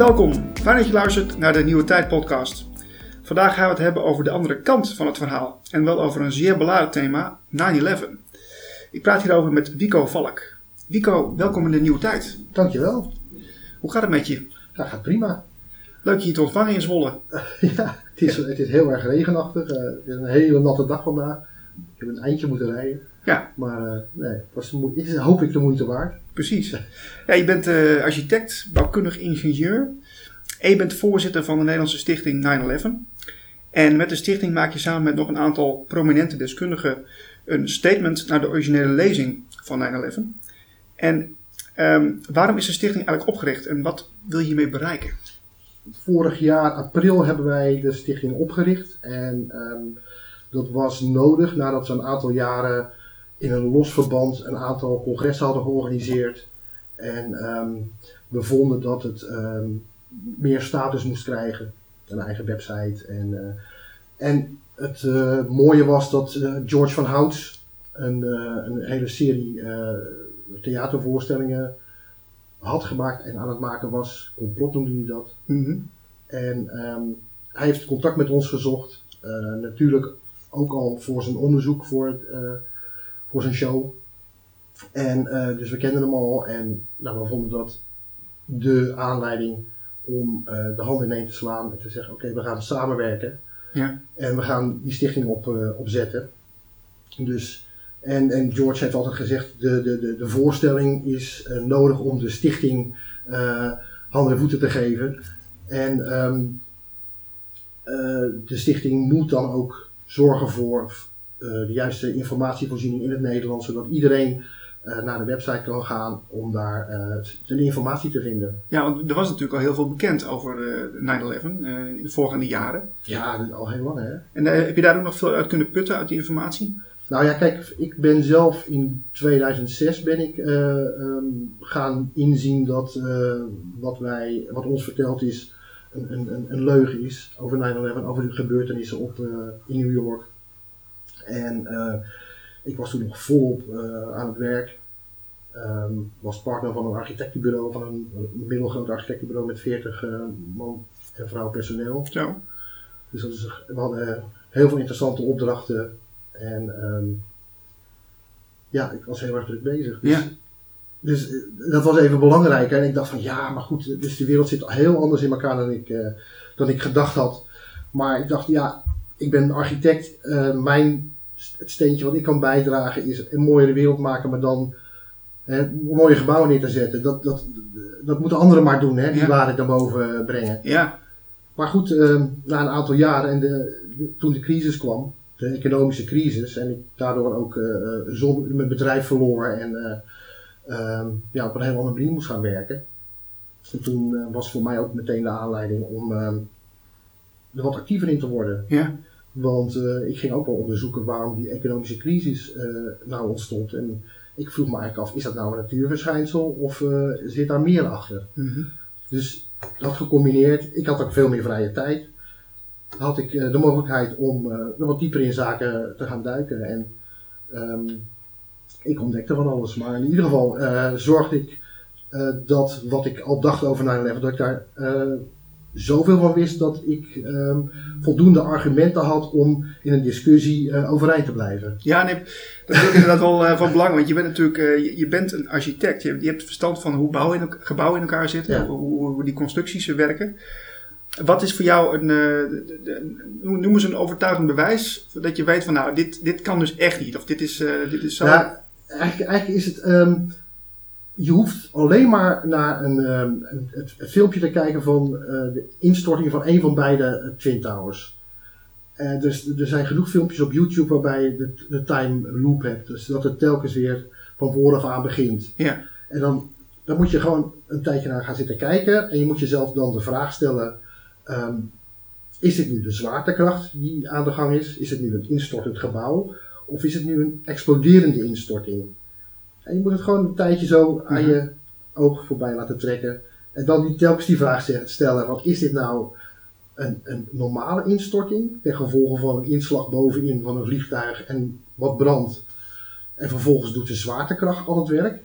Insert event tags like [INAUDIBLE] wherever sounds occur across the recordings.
Welkom. Fijn dat je luistert naar de Nieuwe Tijd podcast. Vandaag gaan we het hebben over de andere kant van het verhaal. En wel over een zeer beladen thema, 9-11. Ik praat hierover met Wico Valk. Wico, welkom in de Nieuwe Tijd. Dankjewel. Hoe gaat het met je? Ja, gaat prima. Leuk je hier te ontvangen in Zwolle. [LAUGHS] ja, het is, het is heel erg regenachtig. Eh, het is een hele natte dag vandaag. Ik heb een eindje moeten rijden. Ja. Maar uh, nee, was is hoop ik de moeite waard. Precies. Ja, je bent eh, architect, bouwkundig ingenieur. En je bent voorzitter van de Nederlandse stichting 9-11. En met de stichting maak je samen met nog een aantal prominente deskundigen een statement naar de originele lezing van 9-11. En ehm, waarom is de stichting eigenlijk opgericht en wat wil je hiermee bereiken? Vorig jaar april hebben wij de stichting opgericht. En ehm, dat was nodig nadat we een aantal jaren in een los verband een aantal congressen hadden georganiseerd. En ehm, we vonden dat het ehm, meer status moest krijgen. Een eigen website. En, eh, en het eh, mooie was dat eh, George van Houts een, een hele serie theatervoorstellingen had gemaakt en aan het maken was. Complot noemde hij dat. Mhm. En ehm, hij heeft contact met ons gezocht. Natuurlijk ook al voor zijn onderzoek voor, het, voor zijn show. En eh, dus we kenden hem al en nou, we vonden dat de aanleiding om eh, de handen ineen te slaan en te zeggen: Oké, we gaan samenwerken. Ja. En we gaan die stichting op, eh, opzetten. Dus, en, en George heeft altijd gezegd: de, de, de, de voorstelling is nodig om de stichting handen en voeten te geven. En ehm, eh, de stichting moet dan ook zorgen voor de juiste informatievoorziening in het Nederlands, zodat iedereen eh, naar de website kan gaan om daar eh, de informatie te vinden. Ja, want er was natuurlijk al heel veel bekend over eh, 9-11 eh, in de voorgaande jaren. Ja, al heel lang hè. En eh, heb je daar ook nog veel uit kunnen putten, uit die informatie? Nou ja, kijk, ik ben zelf in 2006 ben ik eh, ehm, gaan inzien dat eh, wat, wij, wat ons verteld is een, een, een, leugen is over 9-11, over de gebeurtenissen op, eh, in New York. En eh, ik was toen nog volop eh, aan het werk. Ehm, was partner van een architectenbureau, van een, middelgroot architectenbureau met 40 eh, man en vrouw personeel. Zo. Dus dat is, we hadden heel veel interessante opdrachten. En ehm, ja, ik was heel erg druk bezig. Dus, Ja. dus dat was even belangrijk. En ik dacht van ja, maar goed, dus de wereld zit heel anders in elkaar dan ik, dan ik gedacht had. Maar ik dacht ja, ik ben architect. mijn, het steentje wat ik kan bijdragen is een mooiere wereld maken, maar dan hè, mooie gebouwen neer te zetten. Dat, dat, dat moeten anderen maar doen, hè, die Ja. waarde naar boven brengen. Ja. Maar goed, eh, na een aantal jaren en de, de- toen de crisis kwam, de economische crisis, en ik daardoor ook eh, eh, zon- mijn bedrijf verloor en eh, ehm, ja, op een heel andere manier moest gaan werken. En toen eh, was voor mij ook meteen de aanleiding om ehm, er wat actiever in te worden. Ja. Want eh, ik ging ook wel onderzoeken waarom die economische crisis eh, nou ontstond. En ik vroeg me eigenlijk af, is dat nou een natuurverschijnsel of eh, zit daar meer achter? Mhm. Dus dat gecombineerd, ik had ook veel meer vrije tijd. Had ik de mogelijkheid om wat dieper in zaken te gaan duiken. En ehm, ik ontdekte van alles. Maar in ieder geval zorgde ik dat wat ik al dacht over 9-11, dat ik daar zoveel van wist dat ik ehm, voldoende argumenten had om in een discussie eh, overeind te blijven. Ja, nee, dat is inderdaad wel eh, van belang, want je bent natuurlijk eh, je, je bent een architect. Je, hebt- je hebt verstand van hoe bouwen in, gebouwen in elkaar zitten, Ja. hoe, hoe, hoe die constructies werken. Wat is voor jou een, de- de- noem eens een overtuigend bewijs dat je weet van nou, dit, dit kan dus echt niet, of dit is, dit is zo. Ja, eigenlijk, eigenlijk is het. ehm, je hoeft alleen maar naar een, ehm, het, het filmpje te kijken van eh, de instorting van een van beide eh, Twin Towers. Eh, dus er zijn genoeg filmpjes op YouTube waarbij je de, de time loop hebt. Dus dat het telkens weer van vooraf aan begint. Ja. En dan, dan moet je gewoon een tijdje naar gaan zitten kijken. En je moet jezelf dan de vraag stellen. ehm, is dit nu de zwaartekracht die aan de gang is? Is het nu een instortend gebouw? Of is het nu een exploderende instorting? En je moet het gewoon een tijdje zo aan Mhm. je oog voorbij laten trekken. En dan die, telkens die vraag stellen: wat is dit nou een, een normale instorting? Ten gevolge van een inslag bovenin van een vliegtuig en wat brandt. En vervolgens doet de zwaartekracht al het werk.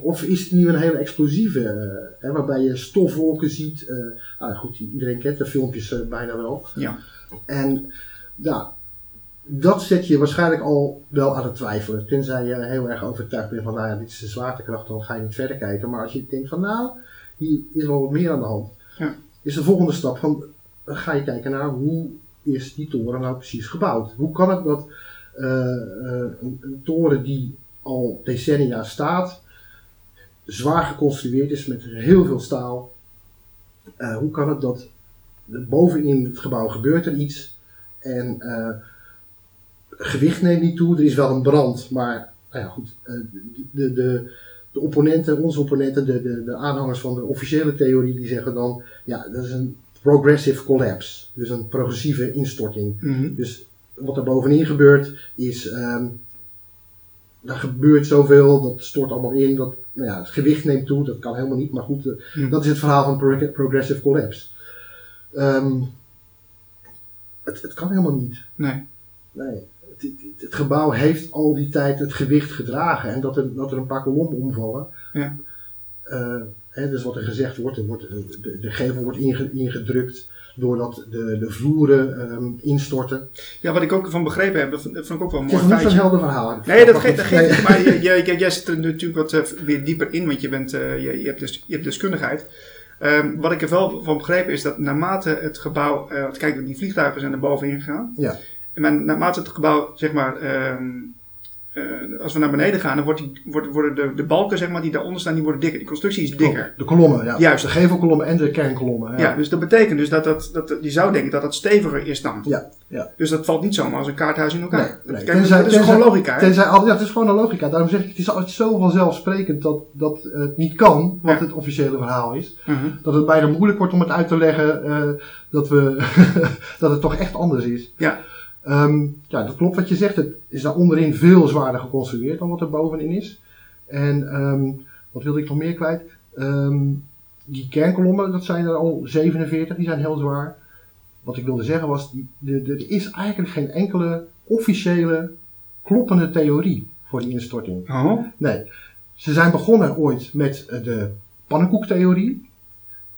Of is het nu een hele explosieve, eh, hè, waarbij je stofwolken ziet. eh, nou goed, iedereen kent de filmpjes eh, bijna wel. Ja. En nou, dat zet je waarschijnlijk al wel aan het twijfelen. Tenzij je heel erg overtuigd bent van, nou ja, dit is de zwaartekracht, dan ga je niet verder kijken. Maar als je denkt van, nou, hier is wel wat meer aan de hand. Ja. Is de volgende stap van, dan ga je kijken naar hoe is die toren nou precies gebouwd? Hoe kan het dat eh, eh, een, een toren die al decennia staat, zwaar geconstrueerd is met heel veel staal. eh, hoe kan het dat bovenin het gebouw gebeurt er iets en gewicht neemt niet toe. Er is wel een brand, maar nou ja, goed. eh, de, de, de opponenten, onze opponenten, de, de, de aanhangers van de officiële theorie, die zeggen dan, ja, dat is een progressive collapse. Dus een progressieve instorting. Mhm. Dus wat er bovenin gebeurt is, ehm er gebeurt zoveel, dat stort allemaal in, dat, nou ja, het gewicht neemt toe, dat kan helemaal niet, maar goed, eh, Hm. dat is het verhaal van prog- progressive collapse. Ehm, het, het kan helemaal niet. Nee. Nee. Het, het- gebouw heeft al die tijd het gewicht gedragen en dat er, dat er een paar kolommen omvallen. Ja. Eh, hè, dus wat er gezegd wordt, er wordt de, de gevel wordt inge- ingedrukt doordat de, de vloeren ehm, instorten. Ja, wat ik ook van begrepen heb, dat vond dat vond ik ook wel een Het is mooi niet zo'n helder verhaal. Nee, dat geeft. Maar je- jij zit er natuurlijk wat eh, weer dieper in, want je, bent, eh, je, je, hebt, dus, je hebt deskundigheid. Ehm, wat ik er wel van begrepen is dat naarmate het gebouw, want kijk, die vliegtuigen zijn er bovenin gegaan. Ja. En naarmate het gebouw, zeg maar, ehm, eh, als we naar beneden gaan, dan wordt die, wordt, worden de, de balken, zeg maar, die daaronder staan, die worden dikker. Die constructie is dikker. De kolommen, ja. Juist. De gevelkolommen en de kernkolommen. Ja. Ja, dus dat betekent dus dat, dat, dat je zou denken dat het steviger is dan. Ja, ja. Dus dat valt niet zomaar als een kaarthuis in elkaar. Nee, Dat- nee. Kijk, Tenzij- dat is tenzij- gewoon logica. Tenzij, al- ja, het is gewoon een logica. Daarom zeg ik, het is altijd zo vanzelfsprekend dat, dat het niet kan, wat Ja. het officiële verhaal is. Mhm. Dat het bijna moeilijk wordt om het uit te leggen eh, dat, we [LAUGHS] dat het toch echt anders is. Ja. Ehm, ja, dat klopt wat je zegt. Het is daar onderin veel zwaarder geconstrueerd dan wat er bovenin is. En ehm, wat wilde ik nog meer kwijt? Ehm, die kernkolommen, dat zijn er al 47, die zijn heel zwaar. Wat ik wilde zeggen was, er is eigenlijk geen enkele officiële kloppende theorie voor die instorting. Oh, Nee, ze zijn begonnen ooit met eh, de pannenkoektheorie.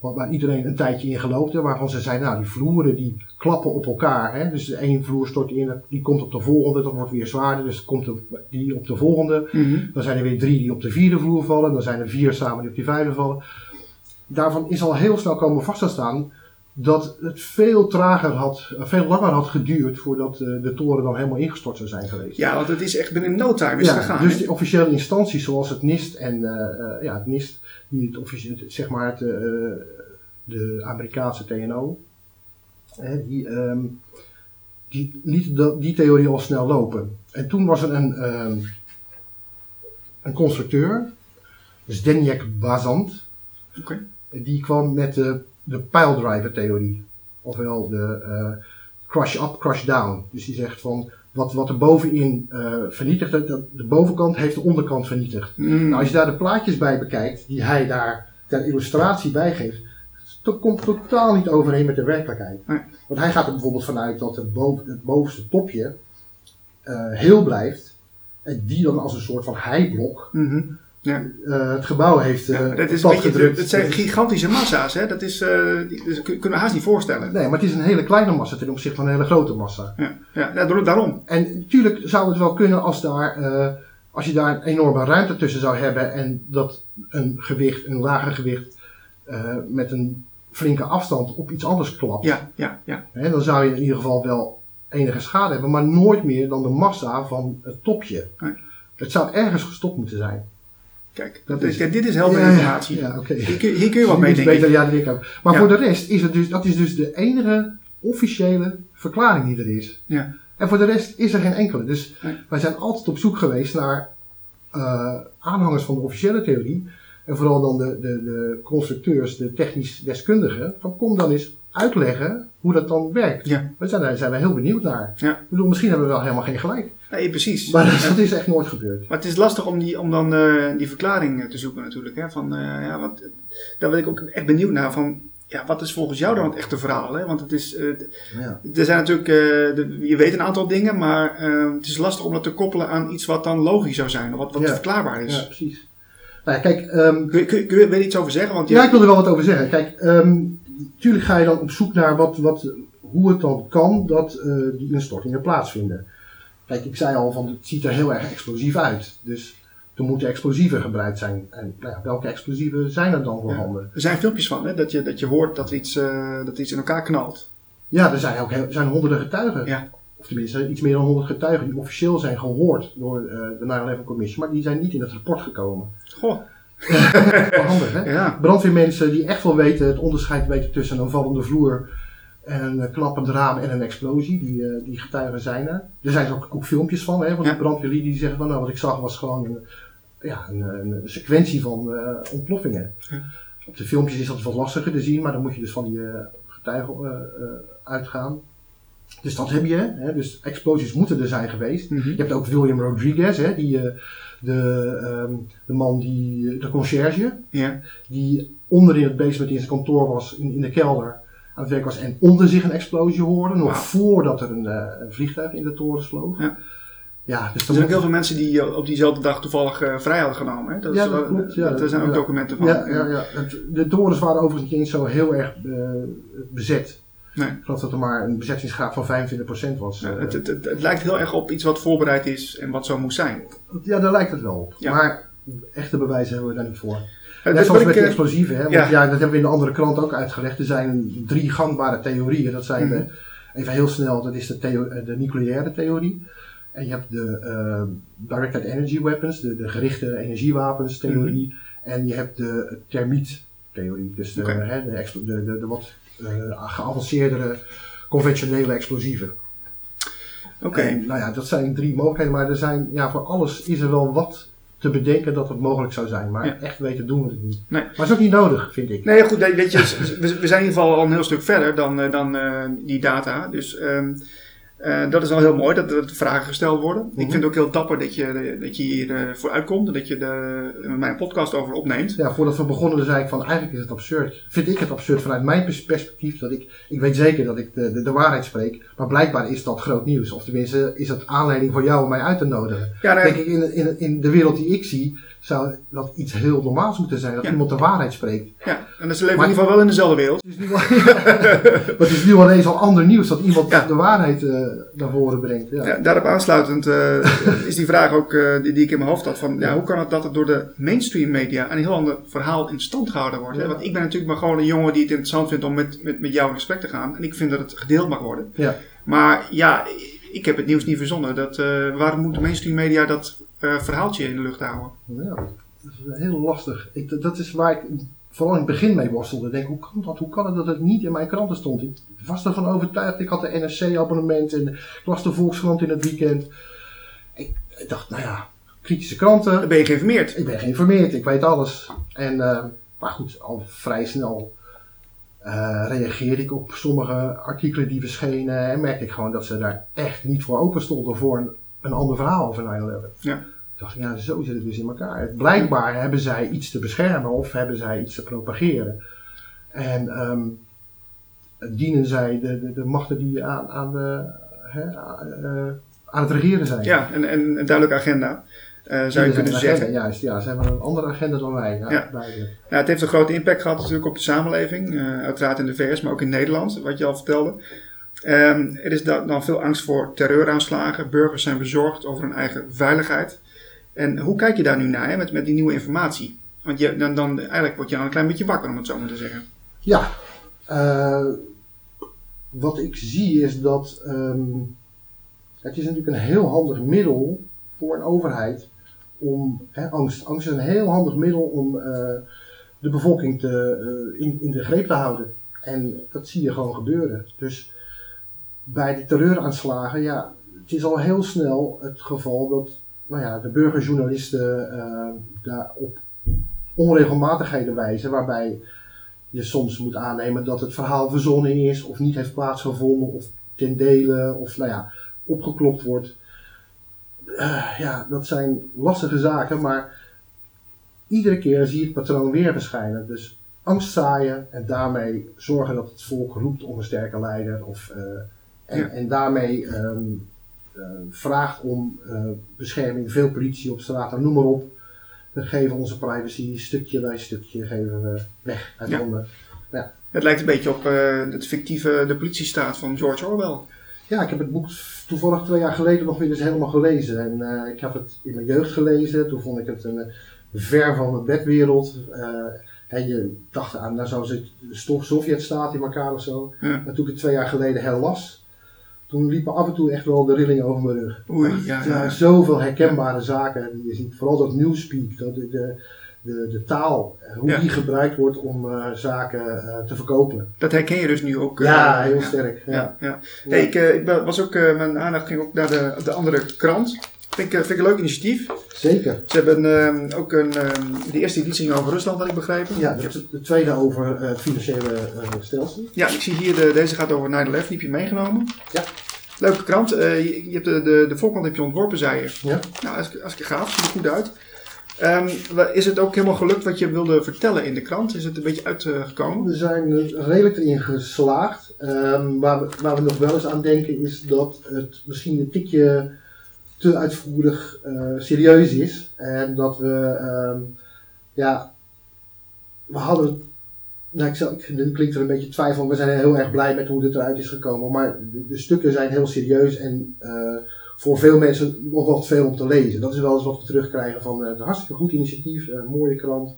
Waar iedereen een tijdje in geloofde. Waarvan ze zeiden, nou die vloeren die klappen op elkaar. Hè? Dus de één vloer stort in, die komt op de volgende. Dat wordt weer zwaarder, dus komt die op de volgende. mhm. Dan zijn er weer drie die op de vierde vloer vallen. Dan zijn er vier samen die op die vijfde vallen. Daarvan is al heel snel komen vast te staan dat het veel trager had, eh, veel langer had geduurd voordat eh, de toren dan helemaal ingestort zou zijn geweest. Ja, want het is echt binnen no time is het gegaan. dus die officiële instanties zoals het NIST en eh, ja, het NIST, die het officieel, zeg maar het, de Amerikaanse TNO, hè, die, ehm, die die theorie al snel lopen. En toen was er een, ehm, een constructeur, dus Denjek Bazant, die kwam met de, de piledriver theorie. Ofwel de eh, crush up, crush down. Dus die zegt van wat, wat er bovenin eh vernietigt, dat, de bovenkant heeft de onderkant vernietigd. Mm. Nou, als je daar de plaatjes bij bekijkt, die hij daar ter illustratie bij geeft, dat komt totaal niet overeen met de werkelijkheid. Nee. Want hij gaat er bijvoorbeeld vanuit dat het, boven, het bovenste topje eh, heel blijft. En die dan als een soort van heiblok Mhm. Ja. eh, het gebouw heeft eh Ja, dat, op is een beetje, dat zijn gigantische massa's. Hè? Dat is, eh, die, dus kun- kunnen we haast niet voorstellen. Nee, maar het is een hele kleine massa ten opzichte van een hele grote massa. Ja, ja daarom. En natuurlijk zou het wel kunnen als, daar, eh, als je daar een enorme ruimte tussen zou hebben en dat een gewicht, een lager gewicht, eh, met een flinke afstand op iets anders klapt. Ja, ja, ja. Hè, dan zou je in ieder geval wel enige schade hebben, maar nooit meer dan de massa van het topje. Nee. Het zou ergens gestopt moeten zijn. Kijk, Dat is- kijk, dit is heldere Ja, informatie. Ja. Hier, kun, hier kun je wat mee denken. beter, ja, ik ook. Maar voor de rest is het dus, dat is dus de enige officiële verklaring die er is. Ja. En voor de rest is er geen enkele. Dus wij zijn altijd op zoek geweest naar eh, aanhangers van de officiële theorie. En vooral dan de, de, de constructeurs, de technisch deskundigen. Van kom dan eens uitleggen hoe dat dan werkt. Ja. Daar zijn we heel benieuwd naar. Ja. Ik bedoel, misschien hebben we wel helemaal geen gelijk. Nee, precies. Maar dat, dat is echt nooit gebeurd. Maar het is lastig om, die, om dan eh, die verklaring eh, te zoeken natuurlijk. Hè? Van, eh, ja, wat, daar ben ik ook echt benieuwd naar. Van, ja, wat is volgens jou dan het echte verhaal? Hè? Want het is, Ja. er zijn natuurlijk, de- je weet een aantal dingen, maar het is lastig om dat te koppelen aan iets wat dan logisch zou zijn. Of wat, wat Ja. verklaarbaar is. Ja, precies. Nou ja, kijk, ehm, Kun je, kun, je, kun je er iets over zeggen? Want je, ja, ik wil er wel wat over zeggen. Kijk, ehm natuurlijk ga je dan op zoek naar wat, wat, hoe het dan kan dat die instortingen plaatsvinden. Kijk, ik zei al van het ziet er heel erg explosief uit. Dus er moeten explosieven gebruikt zijn. En nou ja, welke explosieven zijn er dan voorhanden? er zijn filmpjes van, hè, dat, je, dat je hoort dat er iets, eh, dat er iets in elkaar knalt. Ja, er zijn ook heel, er zijn honderden getuigen. Ja. Of tenminste, iets meer dan honderd getuigen die officieel zijn gehoord door eh, de 9-11 Commission. Maar die zijn niet in het rapport gekomen. Goh, [LAUGHS] handig, hè? ja. brandweermensen die echt wel weten, het onderscheid weten tussen een vallende vloer een eh, klappend raam en een explosie. Die, eh, die getuigen zijn er. Er zijn ook, ook filmpjes van, hè, van Ja. die brandweerlieden die zeggen van nou wat ik zag was gewoon een, ja, een, een sequentie van eh, ontploffingen. Ja. Op de filmpjes is dat wat lastiger te zien, maar dan moet je dus van die getuigen uitgaan. Dus dat heb je. Hè? Dus explosies moeten er zijn geweest. Mhm. Je hebt ook William Rodriguez, hè? Die, de, ehm, de man die, de conciërge, ja. die onder in het basement in zijn kantoor was, in, in de kelder, aan het werk was en onder zich een explosie hoorde, nog voordat er een, eh, een vliegtuig in de toren vloog. Ja. Ja, dus Er zijn ook heel veel mensen die eh, op diezelfde dag toevallig eh, vrij hadden genomen. Hè? Dat Ja, dat klopt, ja. er zijn ook Ja. documenten van. Ja, ja, ja. De torens waren overigens niet eens zo heel erg bezet. Nee. Ik geloof dat er maar een bezettingsgraad van 25% was. Ja, het, het, het, het lijkt heel erg op iets wat voorbereid is en wat zo moest zijn. ja, daar lijkt het wel op. Maar echte bewijzen hebben we daar niet voor. Net zoals met die eh, explosieven, hè? Want ja. ja. dat hebben we in de andere krant ook uitgelegd. Er zijn drie gangbare theorieën. Dat zijn, Mhm. eh, even heel snel, dat is de, theo- eh, de nucleaire theorie. En je hebt de directed energy weapons, de, de gerichte energiewapens theorie. En je hebt de termiet theorie. Dus de, hè, de, de, de, de wat geavanceerdere conventionele explosieven. Oké. Nou ja, dat zijn drie mogelijkheden. Maar er zijn, ja, voor alles is er wel wat te bedenken dat het mogelijk zou zijn. Maar Ja. echt weten doen we het niet. Nee. Maar het is ook niet nodig, vind ik. Nee, goed, weet je, we, zijn in ieder geval al een heel stuk verder dan, eh, dan eh, die data. Dus ehm, eh, dat is wel heel mooi dat er vragen gesteld worden. Ik Mhm. vind het ook heel dapper dat je, dat je hier eh, voor uitkomt en dat je er mijn podcast over opneemt. Ja, voordat we begonnen zei ik van eigenlijk is het absurd. Vind ik het absurd vanuit mijn pers- perspectief. Dat ik, ik weet zeker dat ik de, de, de waarheid spreek. Maar blijkbaar is dat groot nieuws. Of tenminste is dat aanleiding voor jou om mij uit te nodigen. Ja, nee, Denk ik, in, in, in de wereld die ik zie, zou dat iets heel normaals moeten zijn. Dat Ja. iemand de waarheid spreekt. ja, en ze leven Maar- in ieder geval wel in dezelfde wereld. Het is nu, wel, [LAUGHS] maar het is nu al eens al ander nieuws dat iemand Ja. de waarheid eh, naar voren brengt. Ja. Daarop aansluitend eh, [LAUGHS] is die vraag ook eh, die, die ik in mijn hoofd had van ja, hoe kan het dat het door de mainstream media een heel ander verhaal in stand gehouden wordt? Hè? Want ik ben natuurlijk maar gewoon een jongen die het interessant vindt om met, met, met jou in gesprek te gaan en ik vind dat het gedeeld mag worden. Ja. Maar ja, ik heb het nieuws niet verzonnen. Dat, waarom moet de mainstream media dat eh, verhaaltje in de lucht houden? Ja, dat is heel lastig. Ik, dat is waar ik vooral in het begin mee worstelde. Ik Denk, hoe kan dat? Hoe kan het dat het niet in mijn kranten stond? Ik was ervan overtuigd. Ik had de NRC-abonnement en ik las de Volkskrant in het weekend. Ik, ik dacht, nou ja, kritische kranten. Dan ben je geïnformeerd. Ik ben geïnformeerd, ik weet alles. En, eh, maar goed, al vrij snel eh, reageerde ik op sommige artikelen die verschenen. En merkte ik gewoon dat ze daar echt niet voor open stonden voor een, een ander verhaal over 9-11. Ja. Ik dacht, ja, zo zit het dus in elkaar. Blijkbaar hebben zij iets te beschermen of hebben zij iets te propageren. En ehm, dienen zij de, de, de machten die aan, aan, de, hè, eh, aan het regeren zijn. Ja, en, en een duidelijke agenda. eh, zou je kunnen zeggen. agenda, Juist, ja, ze hebben een andere agenda dan wij. Ja, Ja. Ja, het heeft een grote impact gehad natuurlijk op de samenleving. eh, uiteraard in de VS, maar ook in Nederland, wat je al vertelde. Ehm, er is da- dan veel angst voor terreuraanslagen. Burgers zijn bezorgd over hun eigen veiligheid. En hoe kijk je daar nu naar met, met die nieuwe informatie? Want je, dan, dan, eigenlijk word je dan een klein beetje wakker, om het zo maar te zeggen. Ja, eh, wat ik zie is dat ehm, het is natuurlijk een heel handig middel voor een overheid om hè, angst. Angst is een heel handig middel om eh, de bevolking te, eh, in, in de greep te houden. En dat zie je gewoon gebeuren. Dus bij die terreuraanslagen, ja, het is al heel snel het geval dat nou ja, de burgerjournalisten eh, daar op onregelmatigheden wijzen, waarbij je soms moet aannemen dat het verhaal verzonnen is of niet heeft plaatsgevonden of ten dele of nou ja, opgeklopt wordt. Eh, ja, dat zijn lastige zaken, maar iedere keer zie je het patroon weer verschijnen. Dus angst zaaien en daarmee zorgen dat het volk roept om een sterke leider of, eh, en, Ja. en daarmee ehm, eh, vraagt om eh, bescherming, veel politie op straat, noem maar op. we geven onze privacy stukje bij stukje geven we weg uit Ja. handen. Het lijkt een beetje op eh, het fictieve De politiestaat van George Orwell. Ja, ik heb het boek toevallig twee jaar geleden nog weer eens helemaal gelezen. En ik heb het in mijn jeugd gelezen. Toen vond ik het een ver van mijn bedwereld. En je dacht aan, nou zou de stof Sovjet-staat in elkaar of zo. Ja. Maar toen ik het twee jaar geleden herlas, toen liepen af en toe echt wel de rillingen over mijn rug. Oei, ja, eh, ja. Zoveel herkenbare zaken die je ziet. Vooral dat newspeak, dat de, de, de, de taal, eh, hoe Ja. die gebruikt wordt om eh, zaken te verkopen. Dat herken je dus nu ook. Ja, heel sterk. Ja. Ja. Hey, ik, ik was ook, mijn aandacht ging ook naar de, de andere krant. Vind ik, eh, vind ik een leuk initiatief. Zeker. Ze hebben eh, ook een, eh, de eerste editie ging over Rusland, had ik begrepen. Ja, de, de tweede over eh, het financiële eh, stelsel. Ja, ik zie hier, de, deze gaat over 9-11, die heb je meegenomen. Ja. Leuke krant. Eh, je, je hebt de, de, de voorkant heb je ontworpen, zei je. Ja. Nou, als, als ik gaaf, ziet er goed uit. Ehm, is het ook helemaal gelukt wat je wilde vertellen in de krant? Is het een beetje uitgekomen? We zijn er redelijk erin geslaagd. Ehm, waar, we, waar we nog wel eens aan denken is dat het misschien een tikje te uitvoerig eh, serieus is. En dat we, ehm, ja, we hadden, nou ik zal, ik, nu klinkt er een beetje twijfel, we zijn heel erg blij met hoe dit eruit is gekomen. Maar de, stukken zijn heel serieus en eh, voor veel mensen nog te veel om te lezen. Dat is wel eens wat we terugkrijgen van eh, een hartstikke goed initiatief, een mooie krant.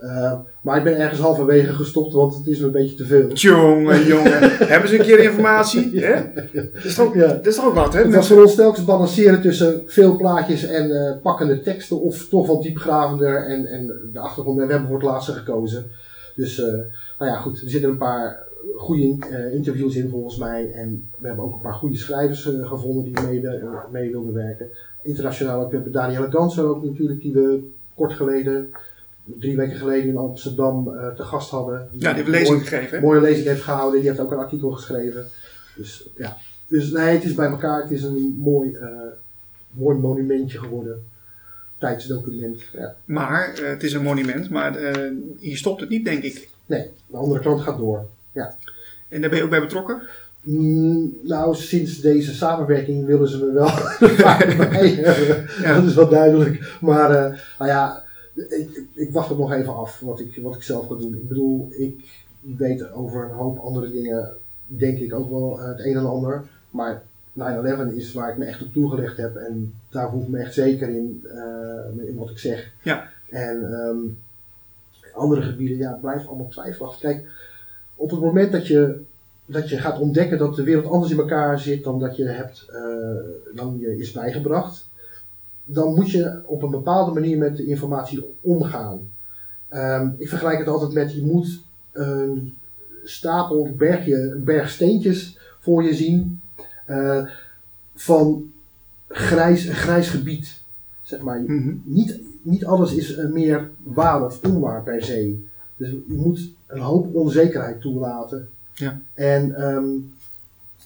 Eh, maar ik ben ergens halverwege gestopt, want het is me een beetje te veel. Jongen, jongen. [LAUGHS] Hebben ze een keer informatie? Hè? Dat, is toch, Ja. dat is toch ook wat, hè? Het was voor ons telkens balanceren tussen veel plaatjes en eh, pakkende teksten, of toch wat diepgravender en, en de achtergrond. En we hebben voor het laatste gekozen. Dus, eh, nou ja, goed, er zitten een paar goede interviews in volgens mij. En we hebben ook een paar goede schrijvers gevonden die mee, mee wilden werken. Internationaal ook, we hebben Danielle Ganser ook natuurlijk, die we kort geleden, drie weken geleden in Amsterdam eh, te gast hadden. Ja, die hebben lezing gegeven, hè? mooie lezing heeft gehouden. Die heeft ook een artikel geschreven. Dus ja, dus nee, het is bij elkaar. Het is een mooi, eh, mooi monumentje geworden. Tijdsdocument. Ja. Maar, eh, het is een monument, maar hier stopt het niet, denk ik. Nee, de andere kant gaat door. En daar ben je ook bij betrokken? Mm, nou, sinds deze samenwerking willen ze me wel [LAUGHS] vaak bij hebben. Ja. Dat is wel duidelijk. Maar nou ja, ik, ik- wacht het nog even af wat ik, wat ik zelf ga doen. Ik bedoel, ik weet over een hoop andere dingen, denk ik ook wel eh, het een en ander. Maar 9-11 is waar ik me echt op toegelegd heb. En daar voel ik me echt zeker in, eh, in wat ik zeg. Ja. En ehm, andere gebieden, ja, het blijft allemaal twijfelachtig. Kijk, op het moment dat je, dat je gaat ontdekken dat de wereld anders in elkaar zit dan dat je hebt, eh, dan je is bijgebracht, dan moet je op een bepaalde manier met de informatie omgaan. Ehm, ik vergelijk het altijd met, je moet een stapel, een bergje, een berg steentjes voor je zien eh, van grijs, een grijs gebied. Zeg maar, Mhm. niet, niet alles is eh, meer waar of onwaar per se. Dus je moet een hoop onzekerheid toelaten. Ja. En ehm,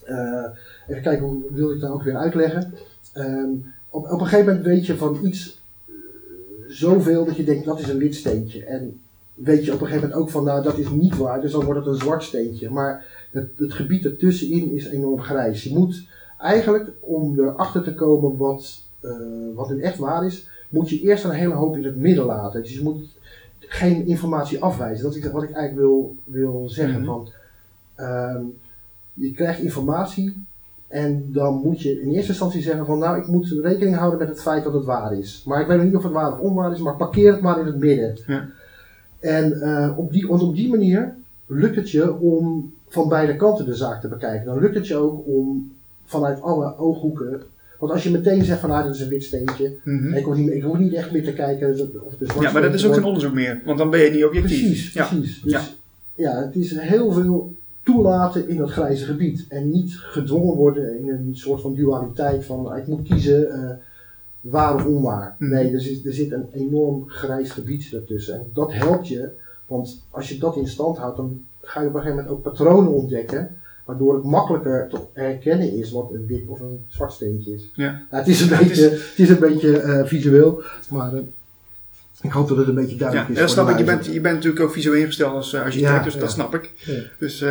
eh, even kijken, hoe wil ik dat ook weer uitleggen? Ehm, op, op een gegeven moment weet je van iets eh, zoveel dat je denkt dat is een wit steentje. En weet je op een gegeven moment ook van nou dat is niet waar, dus dan wordt het een zwart steentje. Maar het, het gebied ertussenin is enorm grijs. Je moet eigenlijk om erachter te komen wat, eh, wat nu echt waar is, moet je eerst een hele hoop in het midden laten. Dus je moet geen informatie afwijzen. Dat is wat ik eigenlijk wil, wil zeggen. Mhm. van, ehm, je krijgt informatie en dan moet je in eerste instantie zeggen van nou ik moet rekening houden met het feit dat het waar is. Maar ik weet nog niet of het waar of onwaar is, maar parkeer het maar in het midden. Ja. En eh, op die, want op die manier lukt het je om van beide kanten de zaak te bekijken. Dan lukt het je ook om vanuit alle ooghoeken. Want als je meteen zegt van nou dat is een wit steentje. Mhm. Ik hoef niet, ik hoef niet echt meer te kijken of Ja, maar dat is ook geen onderzoek meer, want dan ben je niet objectief. Precies, Ja. precies. Dus Ja. ja. het is heel veel toelaten in dat grijze gebied. En niet gedwongen worden in een soort van dualiteit van ah, ik moet kiezen eh, waar of onwaar. Mhm. Nee, er zit, er zit een enorm grijs gebied ertussen. En dat helpt je, want als je dat in stand houdt, dan ga je op een gegeven moment ook patronen ontdekken. Waardoor het makkelijker te herkennen is wat een wit of een zwart steentje is. Ja. Het is een het beetje, het is een beetje eh, visueel, maar eh, ik hoop dat het een beetje Ja, duidelijk is. dat snap ik. Je bent, je bent natuurlijk ook visueel ingesteld als eh, architect, Ja, dus ja. dat snap ik. Ja. Dus,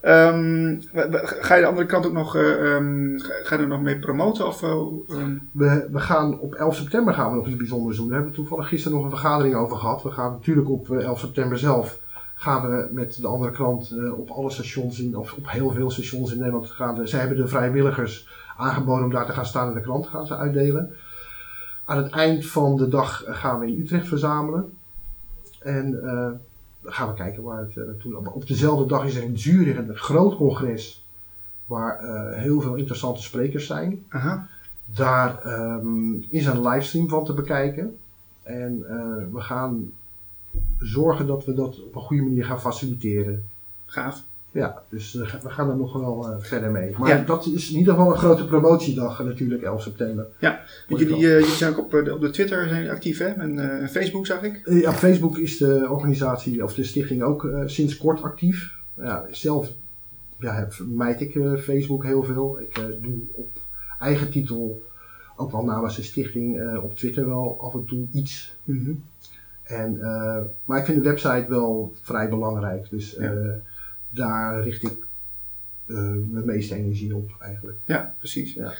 ga je de andere kant ook nog, eh, ehm, ga, je er nog mee promoten? Of, eh, ehm, We, we gaan op 11 september gaan we nog iets bijzonders doen. Daar hebben we toevallig gisteren nog een vergadering over gehad. We gaan natuurlijk op eh, 11 september zelf gaan we met de andere krant op alle stations in, of op heel veel stations in Nederland gaan. Zij hebben de vrijwilligers aangeboden om daar te gaan staan en de krant gaan ze uitdelen. Aan het eind van de dag gaan we in Utrecht verzamelen. En eh, dan gaan we kijken waar het eh, naartoe loopt. Op dezelfde dag is er in Zurich een groot congres waar eh, heel veel interessante sprekers zijn. aha. Daar ehm, is een livestream van te bekijken. En we gaan zorgen dat we dat op een goede manier gaan faciliteren. Gaaf. Ja, dus eh, we gaan er nog wel eh, verder mee. Maar Ja. dat is in ieder geval een grote promotiedag eh, natuurlijk, 11 september. Want jullie, jullie zijn ook op, de, op de Twitter zijn actief, hè? En Facebook zag ik. Ja, Facebook is de organisatie of de stichting ook sinds kort actief. Ja, zelf ja, heb- vermijd ik Facebook heel veel. Ik doe op eigen titel, ook wel namens de stichting, op Twitter wel af en toe iets. Mhm. En, maar ik vind de website wel vrij belangrijk. Dus Ja. Daar richt ik eh, mijn meeste energie op eigenlijk. Ja, precies. Ja.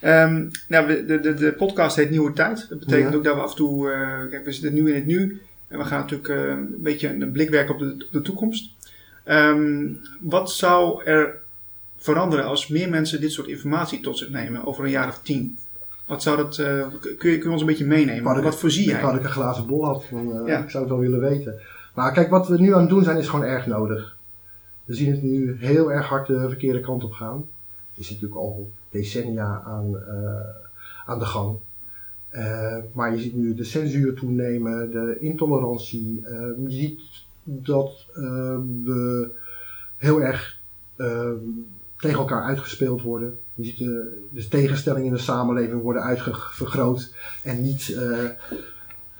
Ehm, nou, de, de, de podcast heet Nieuwe Tijd. Dat betekent Ja. ook dat we af en toe, eh, kijk, we zitten nu in het nu. En we gaan natuurlijk eh, een beetje een blik werken op de, op de toekomst. Ehm, wat zou er veranderen als meer mensen dit soort informatie tot zich nemen over een jaar of tien? Wat zou dat, kun, je, kun je ons een beetje meenemen? Ik- wat voorzie Ik jij? had ik een glazen bol had, dan, Ja. ik zou het wel willen weten. Maar kijk, wat we nu aan het doen zijn is gewoon erg nodig. We zien het nu heel erg hard de verkeerde kant op gaan. Het is natuurlijk al decennia aan, eh, aan de gang. Eh, maar je ziet nu de censuur toenemen, de intolerantie. Eh, je ziet dat eh, we heel erg eh, tegen elkaar uitgespeeld worden. Je ziet de, de tegenstellingen in de samenleving worden uitvergroot en niet,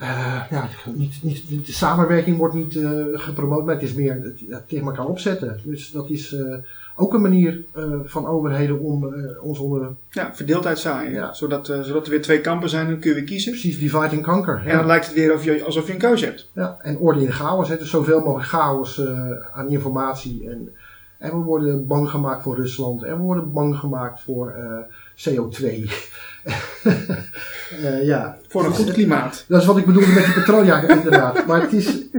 eh, ja, niet, niet, niet- de samenwerking wordt niet eh, gepromoot, maar het is meer het, ja, tegen elkaar opzetten. Dus dat is eh, ook een manier van overheden om ons onder Ja, verdeeldheid zaaien. Ja. Zodat, zodat er weer twee kampen zijn, dan kun je weer kiezen. precies dividing kanker. En dan lijkt het weer of je, alsof je een keuze hebt. Ja, en orde in chaos. Hè. Dus zoveel mogelijk chaos aan informatie. En, en we worden bang gemaakt voor Rusland. En we worden bang gemaakt voor eh, CO2. [LAUGHS] Eh, ja. Voor een goed klimaat. Dat is wat ik bedoelde met die patronen. Ja, inderdaad. [LAUGHS] Maar het is,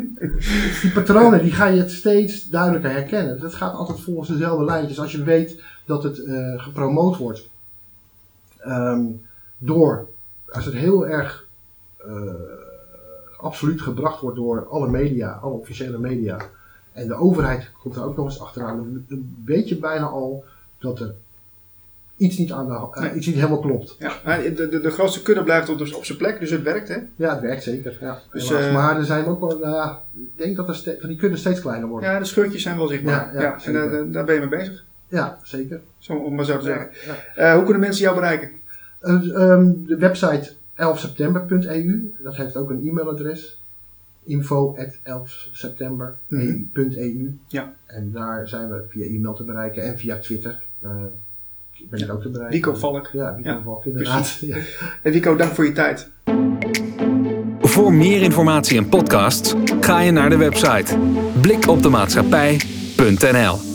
die patronen die ga je het steeds duidelijker herkennen. Het gaat altijd volgens dezelfde lijntjes. Als je weet dat het eh, gepromoot wordt ehm, door, als het heel erg absoluut gebracht wordt door alle media, alle officiële media. En de overheid komt er ook nog eens achteraan. Dan weet je bijna al dat er iets niet, aan de, eh, Nee. iets niet helemaal klopt. Ja, de, de, de grootste kudde blijft op, op zijn plek, dus het werkt, hè? Ja, het werkt zeker. Ja, Dus, eh, maar er zijn ook wel, nou ja, ik denk dat er ste- van die kudden steeds kleiner worden. Ja, de scheurtjes zijn wel zichtbaar. Ja, Ja, ja, en zeker. daar- daar ben je mee bezig, Ja, zeker. zo, om maar zo te zeggen. Eh, hoe kunnen mensen jou bereiken? Eh, ehm, de website 11september.eu, dat heeft ook een e-mailadres. Info at 11september.eu Ja. En daar zijn we via e-mail te bereiken en via Twitter. eh, ben ik ook te bereiken. Rico Valk. Ja, Rico Ja, Valk, inderdaad. Ja. En Rico, dank voor je tijd. Voor meer informatie en podcasts ga je naar de website blikopdemaatschappij.nl